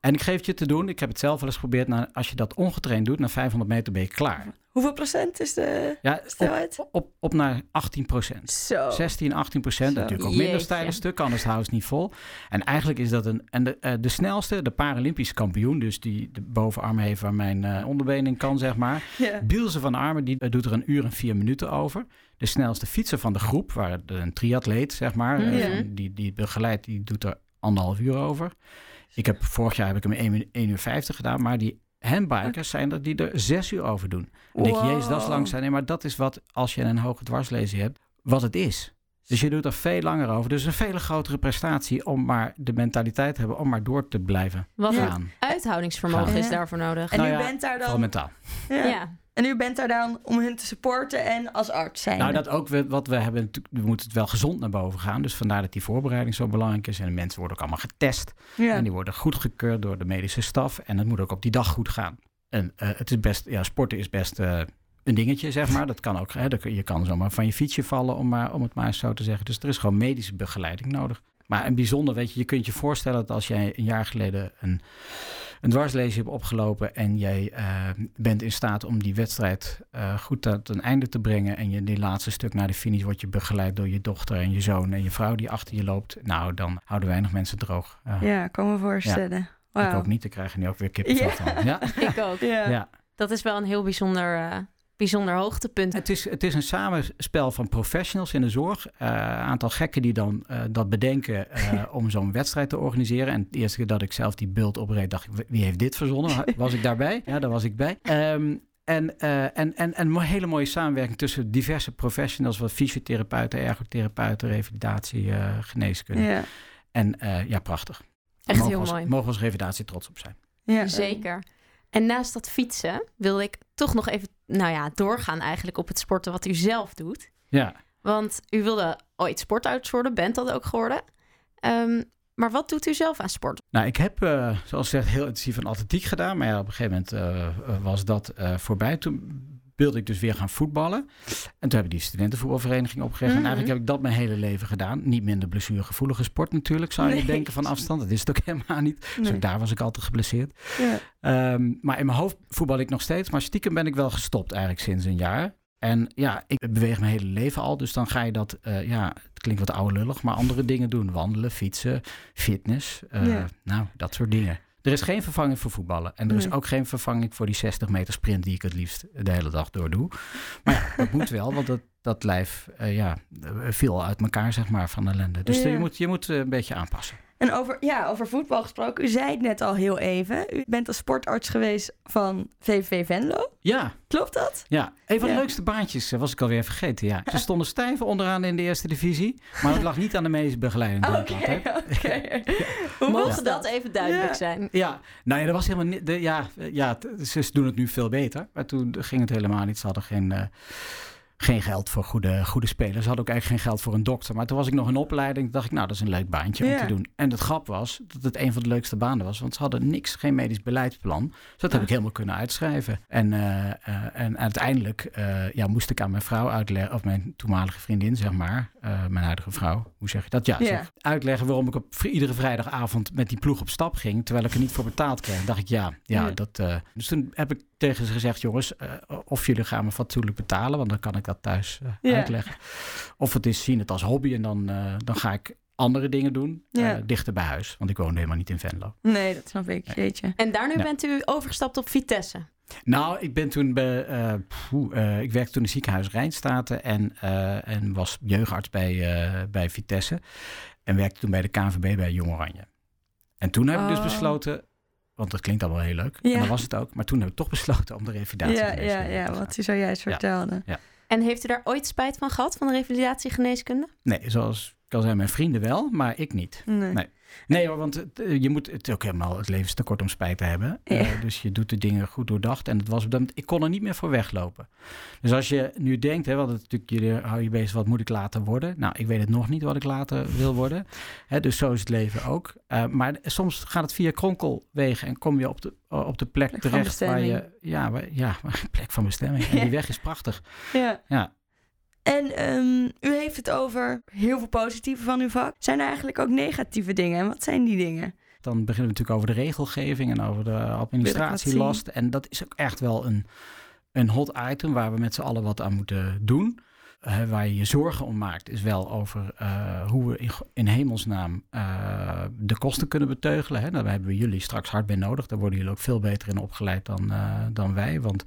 En ik geef het je te doen. Ik heb het zelf wel eens geprobeerd. Nou, als je dat ongetraind doet, na 500 meter ben je klaar. Hoeveel procent is de Ja, snelheid? op, op, op naar 18 procent. Zo. 16, 18 procent. Zo. Natuurlijk ook minder steile stukken, anders houdt het niet vol. En eigenlijk is dat een... En de, eh, de snelste, de Paralympische kampioen... dus die de bovenarm heeft waar mijn eh onderbeen in kan, zeg maar... Ja. Bielse van Armen, die eh, doet er een uur en vier minuten over. De snelste fietser van de groep, waar de- een triatleet, zeg maar... Mhm. die, die begeleidt, die doet er anderhalf uur over. Ik heb, vorig jaar heb ik hem 1, min- 1 uur 50 gedaan, maar die handbikers zijn er die er zes uur over doen. Je, Wow. jezus, dat is langzaam. Nee, maar dat is wat, als je een hoge dwarslezing hebt, wat het is. Dus je doet er veel langer over. Dus een veel grotere prestatie om maar de mentaliteit te hebben om maar door te blijven Wat Ja. een uithoudingsvermogen Ja. is daarvoor nodig. En Nou u ja, bent daar Vooral dan... mentaal. Ja. En u bent daar dan om hun te supporten en als arts zijn. Nou, dat ook wat we hebben. We moeten het wel gezond naar boven gaan. Dus vandaar dat die voorbereiding zo belangrijk is. En de mensen worden ook allemaal getest. ja. En die worden goedgekeurd door de medische staf. En het moet ook op die dag goed gaan. En eh, het is best, ja, sporten is best eh, een dingetje, zeg maar. Dat kan ook, hè, dat je kan zomaar van je fietsje vallen, om, maar, om het maar eens zo te zeggen. Dus er is gewoon medische begeleiding nodig. Maar een bijzonder, weet je, je kunt je voorstellen dat als jij een jaar geleden een, een dwarslezing hebt opgelopen en jij eh, bent in staat om die wedstrijd eh, goed tot een einde te brengen en je die laatste stuk naar de finish wordt je begeleid door je dochter en je zoon en je vrouw die achter je loopt. Nou, dan houden weinig mensen droog. Eh, ja, kan me voorstellen. Ik ook niet, te krijgen nu ook weer kippenvel Ja. van. Ja, Ik ook. Ja. ja. Dat is wel een heel bijzonder, eh, bijzonder hoogtepunt. Het, is, het is een samenspel van professionals in de zorg. Eh, Een aantal gekken die dan eh, dat bedenken eh, om zo'n wedstrijd te organiseren. En de eerste keer dat ik zelf die beeld opreed, dacht ik, wie heeft dit verzonnen? Was ik daarbij? Ja, daar was ik bij. Ehm, en, eh, en, en, en een hele mooie samenwerking tussen diverse professionals, zoals fysiotherapeuten, ergotherapeuten, revalidatie, geneeskunde. Ja. En eh, ja, prachtig. Echt mogen heel mooi. Mogen we als revalidatie trots op zijn. Ja. Zeker. En naast dat fietsen wil ik toch nog even, nou ja, doorgaan eigenlijk op het sporten wat u zelf doet. Ja. Want u wilde ooit sportarts worden, bent dat ook geworden. Ehm, maar wat doet u zelf aan sport? Nou, ik heb, eh, zoals gezegd, heel intensief aan atletiek gedaan. Maar ja, op een gegeven moment eh, eh, was dat voorbij. Toen wilde ik dus weer gaan voetballen. En toen heb ik die studentenvoetbalvereniging opgericht. Mhm. En eigenlijk heb ik dat mijn hele leven gedaan. Niet minder blessuregevoelige sport natuurlijk, zou je Nee. denken van afstand. Dat is het ook helemaal niet. Dus Nee. daar was ik altijd geblesseerd. Ja. Ehm, maar in mijn hoofd voetbal ik nog steeds. Maar stiekem ben ik wel gestopt eigenlijk sinds een jaar. En ja, ik beweeg mijn hele leven al. Dus dan ga je dat, eh, ja, het klinkt wat ouderlullig, maar andere dingen doen. Wandelen, fietsen, fitness. eh, Ja. Nou, dat soort dingen. Er is geen vervanging voor voetballen. En er is ook geen vervanging voor die 60 meter sprint die ik het liefst de hele dag door doe. Maar ja, dat moet wel, want dat, dat lijf, eh, ja, eh, veel uit elkaar, zeg maar, van ellende. Dus Ja. je moet, je moet eh, een beetje aanpassen. En over, ja, over voetbal gesproken, u zei het net al heel even. U bent als sportarts geweest van VVV Venlo. Ja, Klopt dat? ja. Een van de Ja. leukste baantjes eh, was ik alweer vergeten. Ja. Ze stonden stijf onderaan in de eerste divisie. Maar het lag niet aan de meest begeleiding. Oké. Hoe Mogen dat even duidelijk zijn? Ja, nou ja, dat was helemaal niet. De, ja, ja, ze doen het nu veel beter. Maar toen ging het helemaal niet. Ze hadden geen, eh, geen geld voor goede, goede spelers. Ze hadden ook eigenlijk geen geld voor een dokter. Maar toen was ik nog in opleiding. Dacht ik, nou, dat is een leuk baantje om te doen. En het grap was dat het een van de leukste banen was. Want ze hadden niks, geen medisch beleidsplan. Dus dat heb ik helemaal kunnen uitschrijven. En, eh, eh, en uiteindelijk eh, ja, moest ik aan mijn vrouw uitleggen, of mijn toenmalige vriendin, zeg maar, mijn huidige vrouw, hoe zeg je dat? Ja, Ja. zeg, uitleggen waarom ik op iedere vrijdagavond met die ploeg op stap ging, terwijl ik er niet voor betaald kreeg. dacht ik, ja, ja, dat. dus toen heb ik tegen ze gezegd, jongens, eh, of jullie gaan me fatsoenlijk betalen, want dan kan ik dat thuis eh, Ja. uitleggen. Of het is zien het als hobby en dan, eh, dan ga ik andere dingen doen, eh, dichter bij huis, want ik woonde helemaal niet in Venlo. Nee, dat snap ik. Jeetje. En daarna Ja. bent u overgestapt op Vitesse. Nou, ik ben toen bij, eh, poeh, eh, ik werkte toen in het ziekenhuis Rijnstaten en, eh, en was jeugdarts bij, eh, bij Vitesse. En werkte toen bij de KNVB bij Jong Oranje. En toen heb ik dus Oh. besloten, want dat klinkt allemaal heel leuk. Ja. En dat was het ook. Maar toen heb ik toch besloten om de revalidatie Ja, te ja, doen. ja, wat u zojuist Ja. vertelde. En heeft u daar ooit spijt van gehad, van de revalidatiegeneeskunde? Nee, zoals al zei, mijn vrienden wel, maar ik niet. Nee. Nee. Want het, eh, je moet het ook helemaal, het leven is te kort om spijt te hebben. Ja. Eh, dus je doet de dingen goed doordacht. En het was op dat moment- ik kon er niet meer voor weglopen. Dus als je nu denkt, hè, want het, natuurlijk, jullie hou je bezig, wat moet ik later worden? Nou, ik weet het nog niet wat ik later wil worden. Hè, dus zo is het leven ook. Eh, maar soms gaat het via kronkelwegen en kom je op de, op de plek, terecht waar je, ja, waar, ja, plek van bestemming. En die weg is prachtig. Ja. Ja. En ehm, u heeft het over heel veel positieve van uw vak. Zijn er eigenlijk ook negatieve dingen? En wat zijn die dingen? Dan beginnen we natuurlijk over de regelgeving en over de administratielast. En dat is ook echt wel een, een hot item waar we met z'n allen wat aan moeten doen. Eh, waar je je zorgen om maakt, is wel over eh, hoe we in, in hemelsnaam eh, de kosten kunnen beteugelen. Hè. Daar hebben we jullie straks hard bij nodig. Daar worden jullie ook veel beter in opgeleid dan, dan wij. Want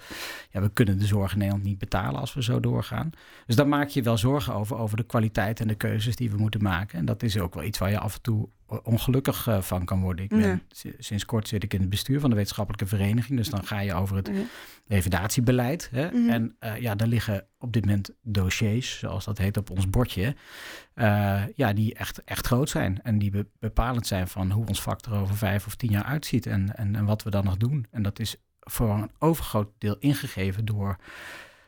ja, we kunnen de zorg in Nederland niet betalen als we zo doorgaan. Dus daar maak je wel zorgen over, over de kwaliteit en de keuzes die we moeten maken. En dat is ook wel iets waar je af en toe ongelukkig eh, van kan worden. Ik ben, Ja. Sinds kort zit ik in het bestuur van de wetenschappelijke vereniging. Dus dan ga je over het revalidatiebeleid. Hè? Mhm. En eh, ja, daar liggen op dit moment dossiers, zoals dat heet op ons bordje. eh, ja, die echt, echt groot zijn. En die be- bepalend zijn van hoe ons vak er over vijf of tien jaar uitziet. En, en, en wat we dan nog doen. En dat is voor een overgroot deel ingegeven door,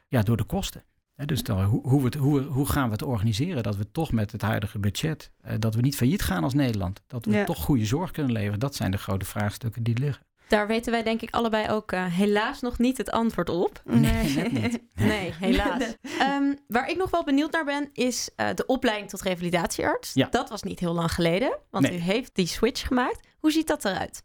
ja, door de kosten. Dus dan, hoe, hoe, we het, hoe, hoe gaan we het organiseren dat we toch met het huidige budget, eh, dat we niet failliet gaan als Nederland. Dat we Ja. toch goede zorg kunnen leveren. Dat zijn de grote vraagstukken die liggen. Daar weten wij denk ik allebei ook eh, helaas nog niet het antwoord op. Nee, net niet. Nee, helaas. Ehm, waar ik nog wel benieuwd naar ben, is eh, de opleiding tot revalidatiearts. Ja. Dat was niet heel lang geleden, want Nee. u heeft die switch gemaakt. Hoe ziet dat eruit?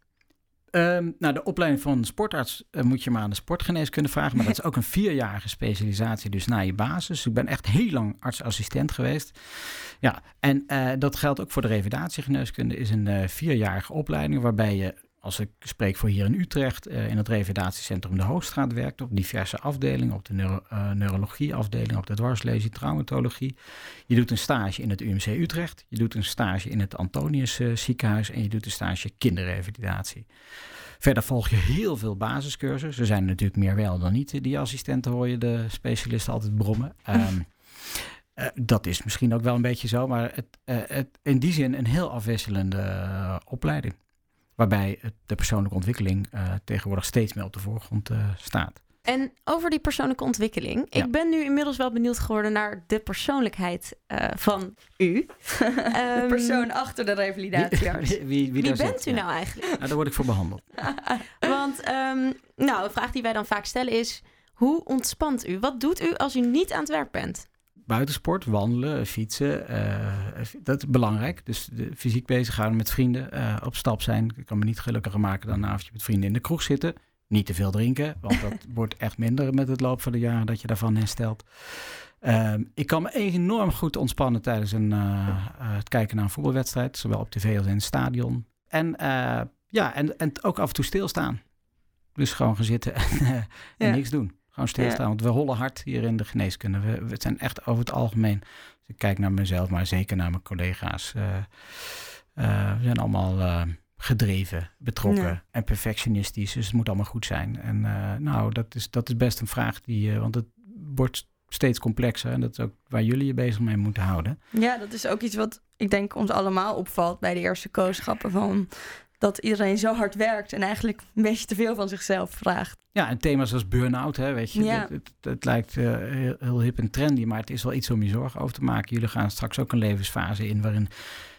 Ehm, nou, de opleiding van sportarts eh, moet je maar aan de sportgeneeskunde vragen. Maar dat is ook een vierjarige specialisatie, dus na je basis. Ik ben echt heel lang artsassistent geweest. Ja, en eh, dat geldt ook voor de revalidatiegeneeskunde. is een eh, vierjarige opleiding waarbij je, als ik spreek voor hier in Utrecht, eh, in het revalidatiecentrum De Hoogstraat werkt. Op diverse afdelingen, op de neuro, eh, neurologieafdeling, op de dwarslesie, traumatologie. Je doet een stage in het UMC Utrecht. Je doet een stage in het Antonius eh, ziekenhuis. En je doet een stage kinderrevalidatie. Verder volg je heel veel basiscursussen. Er zijn natuurlijk meer wel dan niet. Die assistenten hoor je de specialisten altijd brommen. Ehm, eh, dat is misschien ook wel een beetje zo, maar het, het, in die zin een heel afwisselende opleiding. Waarbij het, de persoonlijke ontwikkeling eh, tegenwoordig steeds meer op de voorgrond eh, staat. En over die persoonlijke ontwikkeling. Ja. Ik ben nu inmiddels wel benieuwd geworden naar de persoonlijkheid eh, van u. De Ehm, persoon achter de revalidatiearts. Wie, wie, wie, bent zit, u ja. nou eigenlijk? Nou, daar word ik voor behandeld. Want ehm, nou, een vraag die wij dan vaak stellen is... Hoe ontspant u? Wat doet u als u niet aan het werk bent? Buitensport, wandelen, fietsen, eh, dat is belangrijk. Dus de, fysiek bezig houden met vrienden, eh, op stap zijn. Ik kan me niet gelukkiger maken dan een avondje met vrienden in de kroeg zitten. Niet te veel drinken, want dat wordt echt minder met het loop van de jaren dat je daarvan herstelt. Ehm, ik kan me enorm goed ontspannen tijdens een, eh, eh, het kijken naar een voetbalwedstrijd, zowel op tv als in het stadion. En, eh, ja, en, en ook af en toe stilstaan. Dus gewoon gaan zitten en, eh, en Ja. niks doen. Gewoon stilstaan, want we hollen hard hier in de geneeskunde. We, we zijn echt over het algemeen, als ik kijk naar mezelf, maar zeker naar mijn collega's, eh, Eh, we zijn allemaal eh, gedreven, betrokken Ja. en perfectionistisch. Dus het moet allemaal goed zijn. En nou, dat is, dat is best een vraag die... want het wordt steeds complexer. En dat is ook waar jullie je bezig mee moeten houden. Ja, dat is ook iets wat ik denk ons allemaal opvalt bij de eerste kooschappen. Van dat iedereen zo hard werkt en eigenlijk een beetje te veel van zichzelf vraagt. Ja, en thema's als burn-out, hè, weet je. Ja. Het, het, het lijkt eh, heel, heel hip en trendy, maar het is wel iets om je zorgen over te maken. Jullie gaan straks ook een levensfase in waarin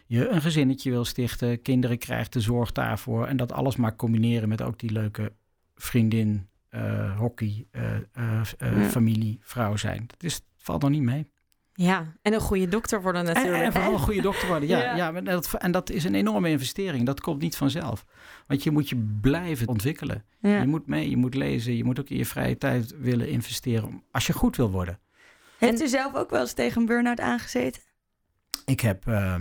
je een gezinnetje wil stichten, kinderen krijgt, de zorg daarvoor. En dat alles maar combineren met ook die leuke vriendin, eh, hockey, eh, Ja. familie, vrouw zijn. Dat is, valt nog niet mee. Ja, en een goede dokter worden En, natuurlijk. en vooral een goede dokter worden. Ja, Ja. ja. maar dat, en dat is een enorme investering. Dat komt niet vanzelf. Want je moet je blijven ontwikkelen. Ja. Je moet mee, je moet lezen, je moet ook in je vrije tijd willen investeren om- als je goed wil worden. Heeft u zelf ook wel eens tegen een burn-out aangezeten? Ik heb eh,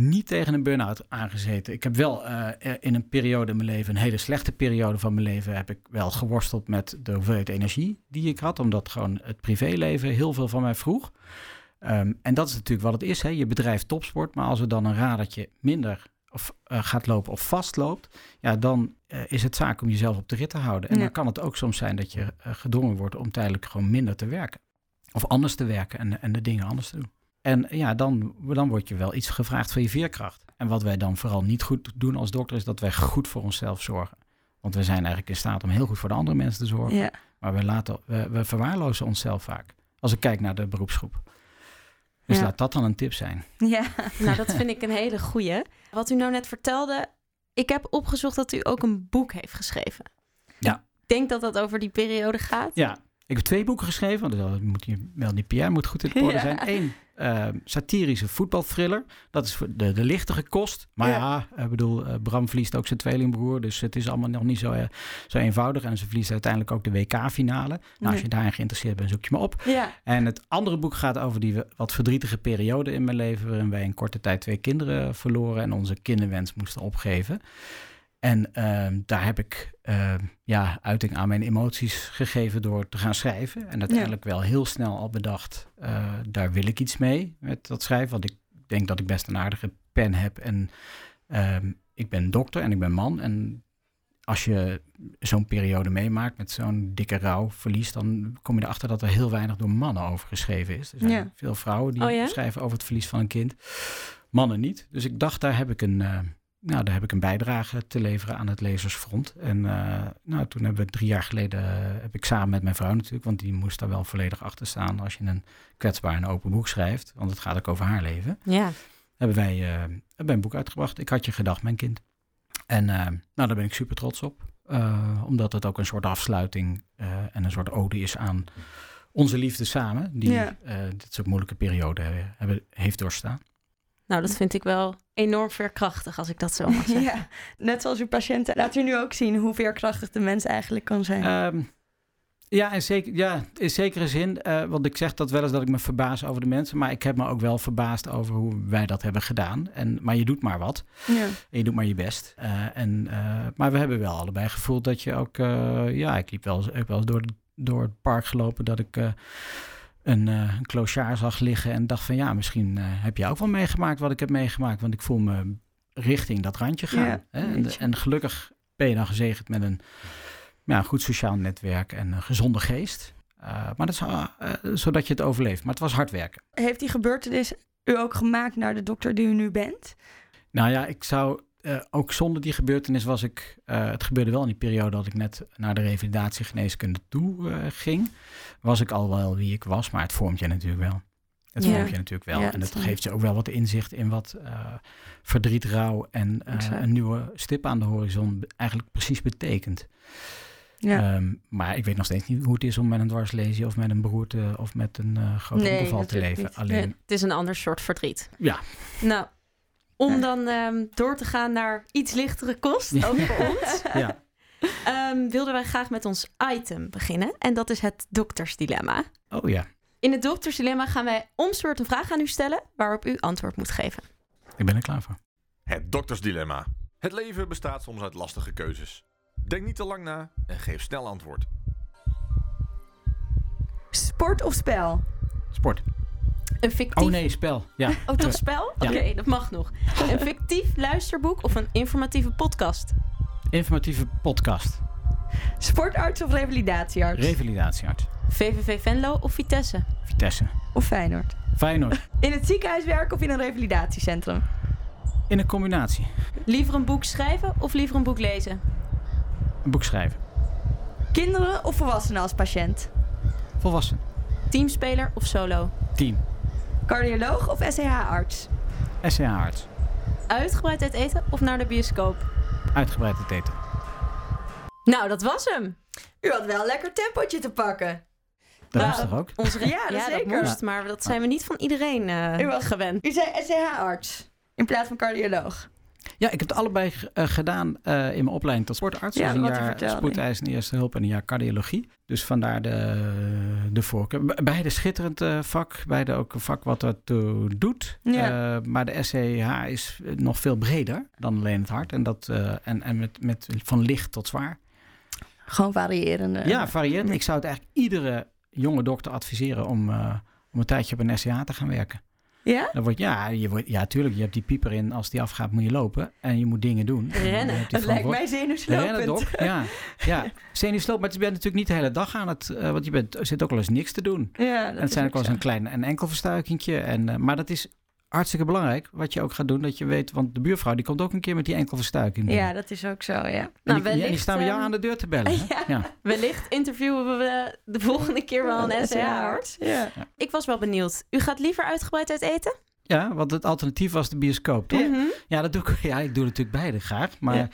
niet tegen een burn-out aangezeten. Ik heb wel eh, in een periode in mijn leven, een hele slechte periode van mijn leven, heb ik wel geworsteld met de hoeveelheid energie die ik had, omdat gewoon het privéleven heel veel van mij vroeg. Ehm, en dat is natuurlijk wat het is. Hè. Je bedrijf topsport, maar als er dan een radertje minder of, eh, gaat lopen of vastloopt, ja, dan eh, is het zaak om jezelf op de rit te houden. En Ja. dan kan het ook soms zijn dat je gedwongen wordt om tijdelijk gewoon minder te werken. Of anders te werken en, en de dingen anders te doen. En ja, dan, dan wordt je wel iets gevraagd van je veerkracht. En wat wij dan vooral niet goed doen als dokter, is dat wij goed voor onszelf zorgen. Want we zijn eigenlijk in staat om heel goed voor de andere mensen te zorgen. Ja. Maar we, laten, we, we verwaarlozen onszelf vaak. Als ik kijk naar de beroepsgroep. Dus Ja. laat dat dan een tip zijn. Ja. Nou, dat vind ik een hele goeie. Wat u nou net vertelde, ik heb opgezocht dat u ook een boek heeft geschreven. Ja. Ik denk dat dat over die periode gaat. Ja, ik heb twee boeken geschreven. Want dat moet je, wel die PR moet goed in het orde Ja. zijn. Eén eh, satirische voetbalthriller. Dat is de, de lichtere kost. Maar Ja. ja, ik bedoel, eh, Bram verliest ook zijn tweelingbroer. Dus het is allemaal nog niet zo, eh, zo eenvoudig. En ze verliest uiteindelijk ook de WK-finale. Nou, als je daarin geïnteresseerd bent, zoek je me op. Ja. En het andere boek gaat over die wat verdrietige periode in mijn leven. waarin wij in korte tijd twee kinderen verloren. en onze kinderwens moesten opgeven. En ehm, daar heb ik ehm, ja, uiting aan mijn emoties gegeven door te gaan schrijven. En uiteindelijk wel heel snel al bedacht, eh, daar wil ik iets mee met dat schrijven. Want ik denk dat ik best een aardige pen heb. En ehm, ik ben dokter en ik ben man. En als je zo'n periode meemaakt met zo'n dikke rouwverlies... dan kom je erachter dat er heel weinig door mannen over geschreven is. Er zijn Ja. veel vrouwen die Oh ja? schrijven over het verlies van een kind. Mannen niet. Dus ik dacht, daar heb ik een... nou, daar heb ik een bijdrage te leveren aan het lezersfront. En eh, nou, toen hebben we drie jaar geleden, eh, heb ik samen met mijn vrouw natuurlijk, want die moest daar wel volledig achter staan als je een kwetsbaar en open boek schrijft, want het gaat ook over haar leven. Ja. Hebben wij eh, hebben wij een boek uitgebracht. Ik had je gedacht, mijn kind. En nou, daar ben ik super trots op, omdat het ook een soort afsluiting en een soort ode is aan onze liefde samen, die Ja. dit soort moeilijke periode hebben, heeft doorstaan. Nou, dat vind ik wel enorm veerkrachtig als ik dat zo mag zeggen. ja. Net zoals uw patiënten laat u nu ook zien hoe veerkrachtig de mens eigenlijk kan zijn. Ehm, ja, in, zeker, ja, in zekere zin. eh, want ik zeg dat wel eens dat ik me verbaas over de mensen. Maar ik heb me ook wel verbaasd over hoe wij dat hebben gedaan. En, maar je doet maar wat. ja. En je doet maar je best. Eh, en, eh, maar we hebben wel allebei gevoeld dat je ook... eh, ja, ik liep wel eens, ook wel eens door, door het park gelopen dat ik... eh, een, uh, een clochard zag liggen en dacht van ja, misschien uh, heb je ook wel meegemaakt wat ik heb meegemaakt. Want ik voel me richting dat randje gaan. Ja, hè? En, en, gelukkig ben je dan gezegend met een ja, goed sociaal netwerk en een gezonde geest. Uh, maar dat is, zodat je het overleeft. Maar het was hard werken. Heeft die gebeurtenis u ook gemaakt naar de dokter die u nu bent? Nou ja, ik zou uh, ook zonder die gebeurtenis was ik. Uh, het gebeurde wel in die periode dat ik net naar de revalidatiegeneeskunde toe uh, ging. Was ik al wel wie ik was, maar het vormt je natuurlijk wel. Het Ja. vormt je natuurlijk wel. Ja, en het dat- geeft je ook wel wat inzicht in wat verdriet, rouw en een nieuwe stip aan de horizon eigenlijk precies betekent. Ja. Ehm, maar ik weet nog steeds niet hoe het is om met een dwarslesie of met een beroerte of met een groot Nee, ongeval te leven. niet. Alleen, Nee, het is een ander soort verdriet. ja, Nou, om Ja. dan ehm, door te gaan naar iets lichtere kost, Ja. ook voor ons, ja. ehm, wilden wij graag met ons item beginnen. En dat is het doktersdilemma. Oh ja, In het doktersdilemma gaan wij omsoort een vraag aan u stellen waarop u antwoord moet geven. ik ben er klaar voor. Het doktersdilemma. Het leven bestaat soms uit lastige keuzes. Denk niet te lang na en geef snel antwoord. Sport of spel? Sport. Een fictief... Oh nee, spel. Ja. Oh, toch spel? Ja. Oké, dat mag nog. Een fictief luisterboek of een informatieve podcast? Informatieve podcast. Sportarts of revalidatiearts? Revalidatiearts. VVV Venlo of Vitesse? Vitesse. of Feyenoord? Feyenoord. In het ziekenhuis werken of in een revalidatiecentrum? In een combinatie. Liever een boek schrijven of liever een boek lezen? Een boek schrijven. Kinderen of volwassenen als patiënt? Volwassen. Teamspeler of solo? Team. Cardioloog of SCH-arts? SCH-arts. Uitgebreid uit eten of naar de bioscoop? Uitgebreid het eten. Nou, dat was hem. U had wel een lekker tempootje te pakken. Dat Nou, is toch ook? Onze re- Ja, dat zeker. moest, maar dat zijn we niet van iedereen eh, U was- gewend. U zei SCH-arts in plaats van cardioloog. Ja, ik heb het allebei eh, gedaan eh, in mijn opleiding tot sportarts. Ja, dus een jaar vertelde. spoedeisende eerste hulp en een jaar cardiologie. Dus vandaar de, de voorkeur. Be- Beide schitterend eh, vak. Beide ook een vak wat ertoe doet. Ja. Maar de SCH is nog veel breder dan alleen het hart. En, dat, en, en met, met van licht tot zwaar. Gewoon variërende. ja, variërend. Ik zou het eigenlijk iedere jonge dokter adviseren om, om een tijdje op een SCH te gaan werken. Ja? Dan wordt, ja, je wordt, ja, tuurlijk. Je hebt die pieper in. Als die afgaat, moet je lopen. En je moet dingen doen. En Rennen. Het lijkt mij zenuwslopend. Rennen, Dok. Ja, ja. zenuwsloop. Maar je bent natuurlijk niet de hele dag aan het... eh, want je bent, zit ook wel eens niks te doen. Ja, dat en het zijn ook wel eens een klein een enkel verstuikingje. En, eh, maar dat is hartstikke belangrijk wat je ook gaat doen. Dat je weet, want de buurvrouw die komt ook een keer met die enkel verstuiking. Ja, dat is ook zo, ja. En Nou, die, en die wellicht, staan bij jou ehm, aan de deur te bellen. hè? Ja. Ja. Wellicht interviewen we de volgende keer wel een SCH-arts. Ja. Ik was wel benieuwd. U gaat liever uitgebreid uit eten? ja, want het alternatief was de bioscoop, toch? Mhm. Ja, dat doe ik, ja, ik doe natuurlijk beide graag. Maar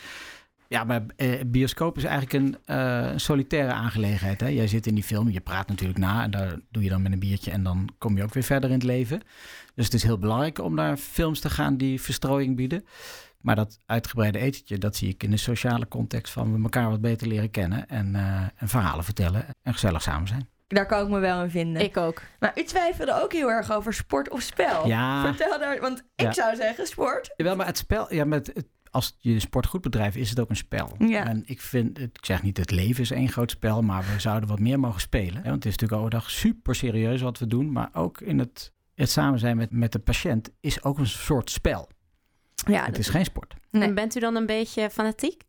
Ja. maar eh, bioscoop is eigenlijk een, eh, een solitaire aangelegenheid. Hè? Jij zit in die film, je praat natuurlijk na. En daar doe je dan met een biertje. En dan kom je ook weer verder in het leven. Dus het is heel belangrijk om naar films te gaan die verstrooiing bieden. Maar dat uitgebreide etentje, dat zie ik in de sociale context van we elkaar wat beter leren kennen. En, eh, en verhalen vertellen en gezellig samen zijn. Daar kan ik me wel in vinden. Ik ook. Maar u twijfelde ook heel erg over sport of spel. Ja. Vertel daar, want ik Ja. zou zeggen sport. Jawel, maar het spel, ja, met het, als je sport goed bedrijft, is het ook een spel. Ja. En ik vind, het- ik zeg niet het leven is één groot spel, maar we zouden wat meer mogen spelen. hè. Want het is natuurlijk overdag super serieus wat we doen, maar ook in het, het samen zijn met, met de patiënt is ook een soort spel. Ja, het is geen sport. Nee. En bent u dan een beetje fanatiek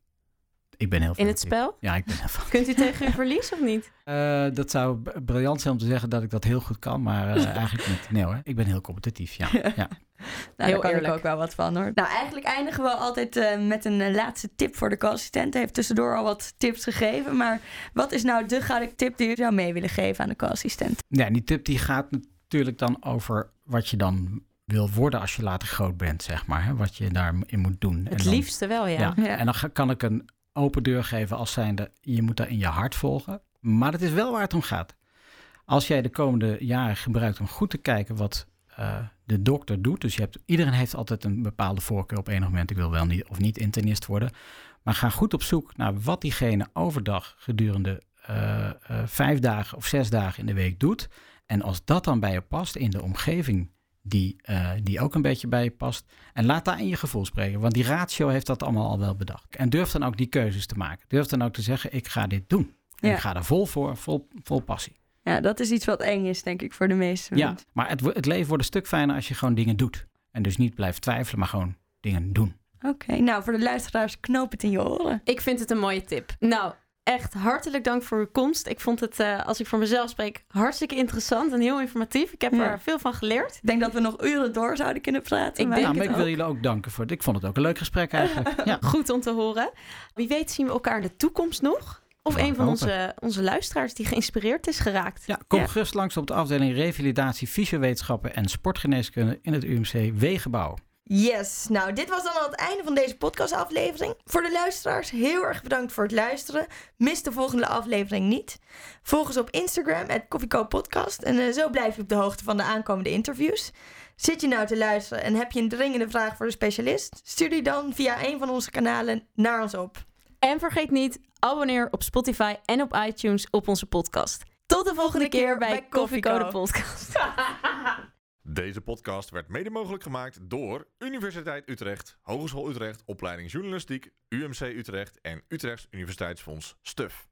Ik ben heel in het spel? Ja, ik ben heel fanatiek. Kunt u tegen uw verlies of niet? Eh, dat zou briljant zijn om te zeggen dat ik dat heel goed kan, maar eh, eigenlijk niet. Nee hoor, ik ben heel competitief, ja. ja. Nou, Heel daar kan eerlijk. ik ook wel wat van hoor. Nou, eigenlijk eindigen we altijd eh, met een laatste tip voor de co-assistent. Hij heeft tussendoor al wat tips gegeven. Maar wat is nou de gouden tip die u zou mee willen geven aan de co-assistent? Ja, die tip die gaat natuurlijk dan over wat je dan wil worden als je later groot bent, zeg maar. Hè? Wat je daarin moet doen. En Het dan- liefste wel, ja. Ja. Ja. En dan kan ik een open deur geven als zijnde, je moet dat in je hart volgen. Maar het is wel waar het om gaat. Als jij de komende jaren gebruikt om goed te kijken wat eh, de dokter doet. Dus je hebt, iedereen heeft altijd een bepaalde voorkeur op enig moment. Ik wil wel niet of niet internist worden. Maar ga goed op zoek naar wat diegene overdag gedurende eh, eh, vijf dagen of zes dagen in de week doet. En als dat dan bij je past in de omgeving die, eh, die ook een beetje bij je past. En laat daar in je gevoel spreken. Want die ratio heeft dat allemaal al wel bedacht. En durf dan ook die keuzes te maken. Durf dan ook te zeggen, ik ga dit doen. En Ja. ik ga er vol voor, vol, vol passie. Ja, dat is iets wat eng is, denk ik, voor de meeste Ja, maar het, het leven wordt een stuk fijner als je gewoon dingen doet. En dus niet blijft twijfelen, maar gewoon dingen doen. Oké, nou voor de luisteraars, knoop het in je oren. Ik vind het een mooie tip. Nou, echt hartelijk dank voor uw komst. Ik vond het, eh, als ik voor mezelf spreek, hartstikke interessant en heel informatief. Ik heb Ja. er veel van geleerd. Ik denk dat we nog uren door zouden kunnen praten. Ik maar- denk nou, maar ik wil jullie ook danken voor het. Ik vond het ook een leuk gesprek eigenlijk. Ja. Goed om te horen. Wie weet zien we elkaar in de toekomst nog. Of een van hopen. onze, onze luisteraars die geïnspireerd is geraakt. Ja, kom Ja. gerust langs op de afdeling Revalidatie, Fysiowetenschappen en Sportgeneeskunde in het UMC Wegenbouw. Yes, nou dit was dan al het einde van deze podcastaflevering. Voor de luisteraars heel erg bedankt voor het luisteren. Mis de volgende aflevering niet. Volg ons op Instagram, het Podcast. En eh, zo blijf je op de hoogte van de aankomende interviews. Zit je nou te luisteren en heb je een dringende vraag voor de specialist? Stuur die dan via een van onze kanalen naar ons op. En vergeet niet, abonneer op Spotify en op iTunes op onze podcast. Tot de volgende keer bij bij Coffee Code Koffieko. Podcast. Deze podcast werd mede mogelijk gemaakt door Universiteit Utrecht, Hogeschool Utrecht, Opleiding Journalistiek, UMC Utrecht en Utrechts Universiteitsfonds STUF.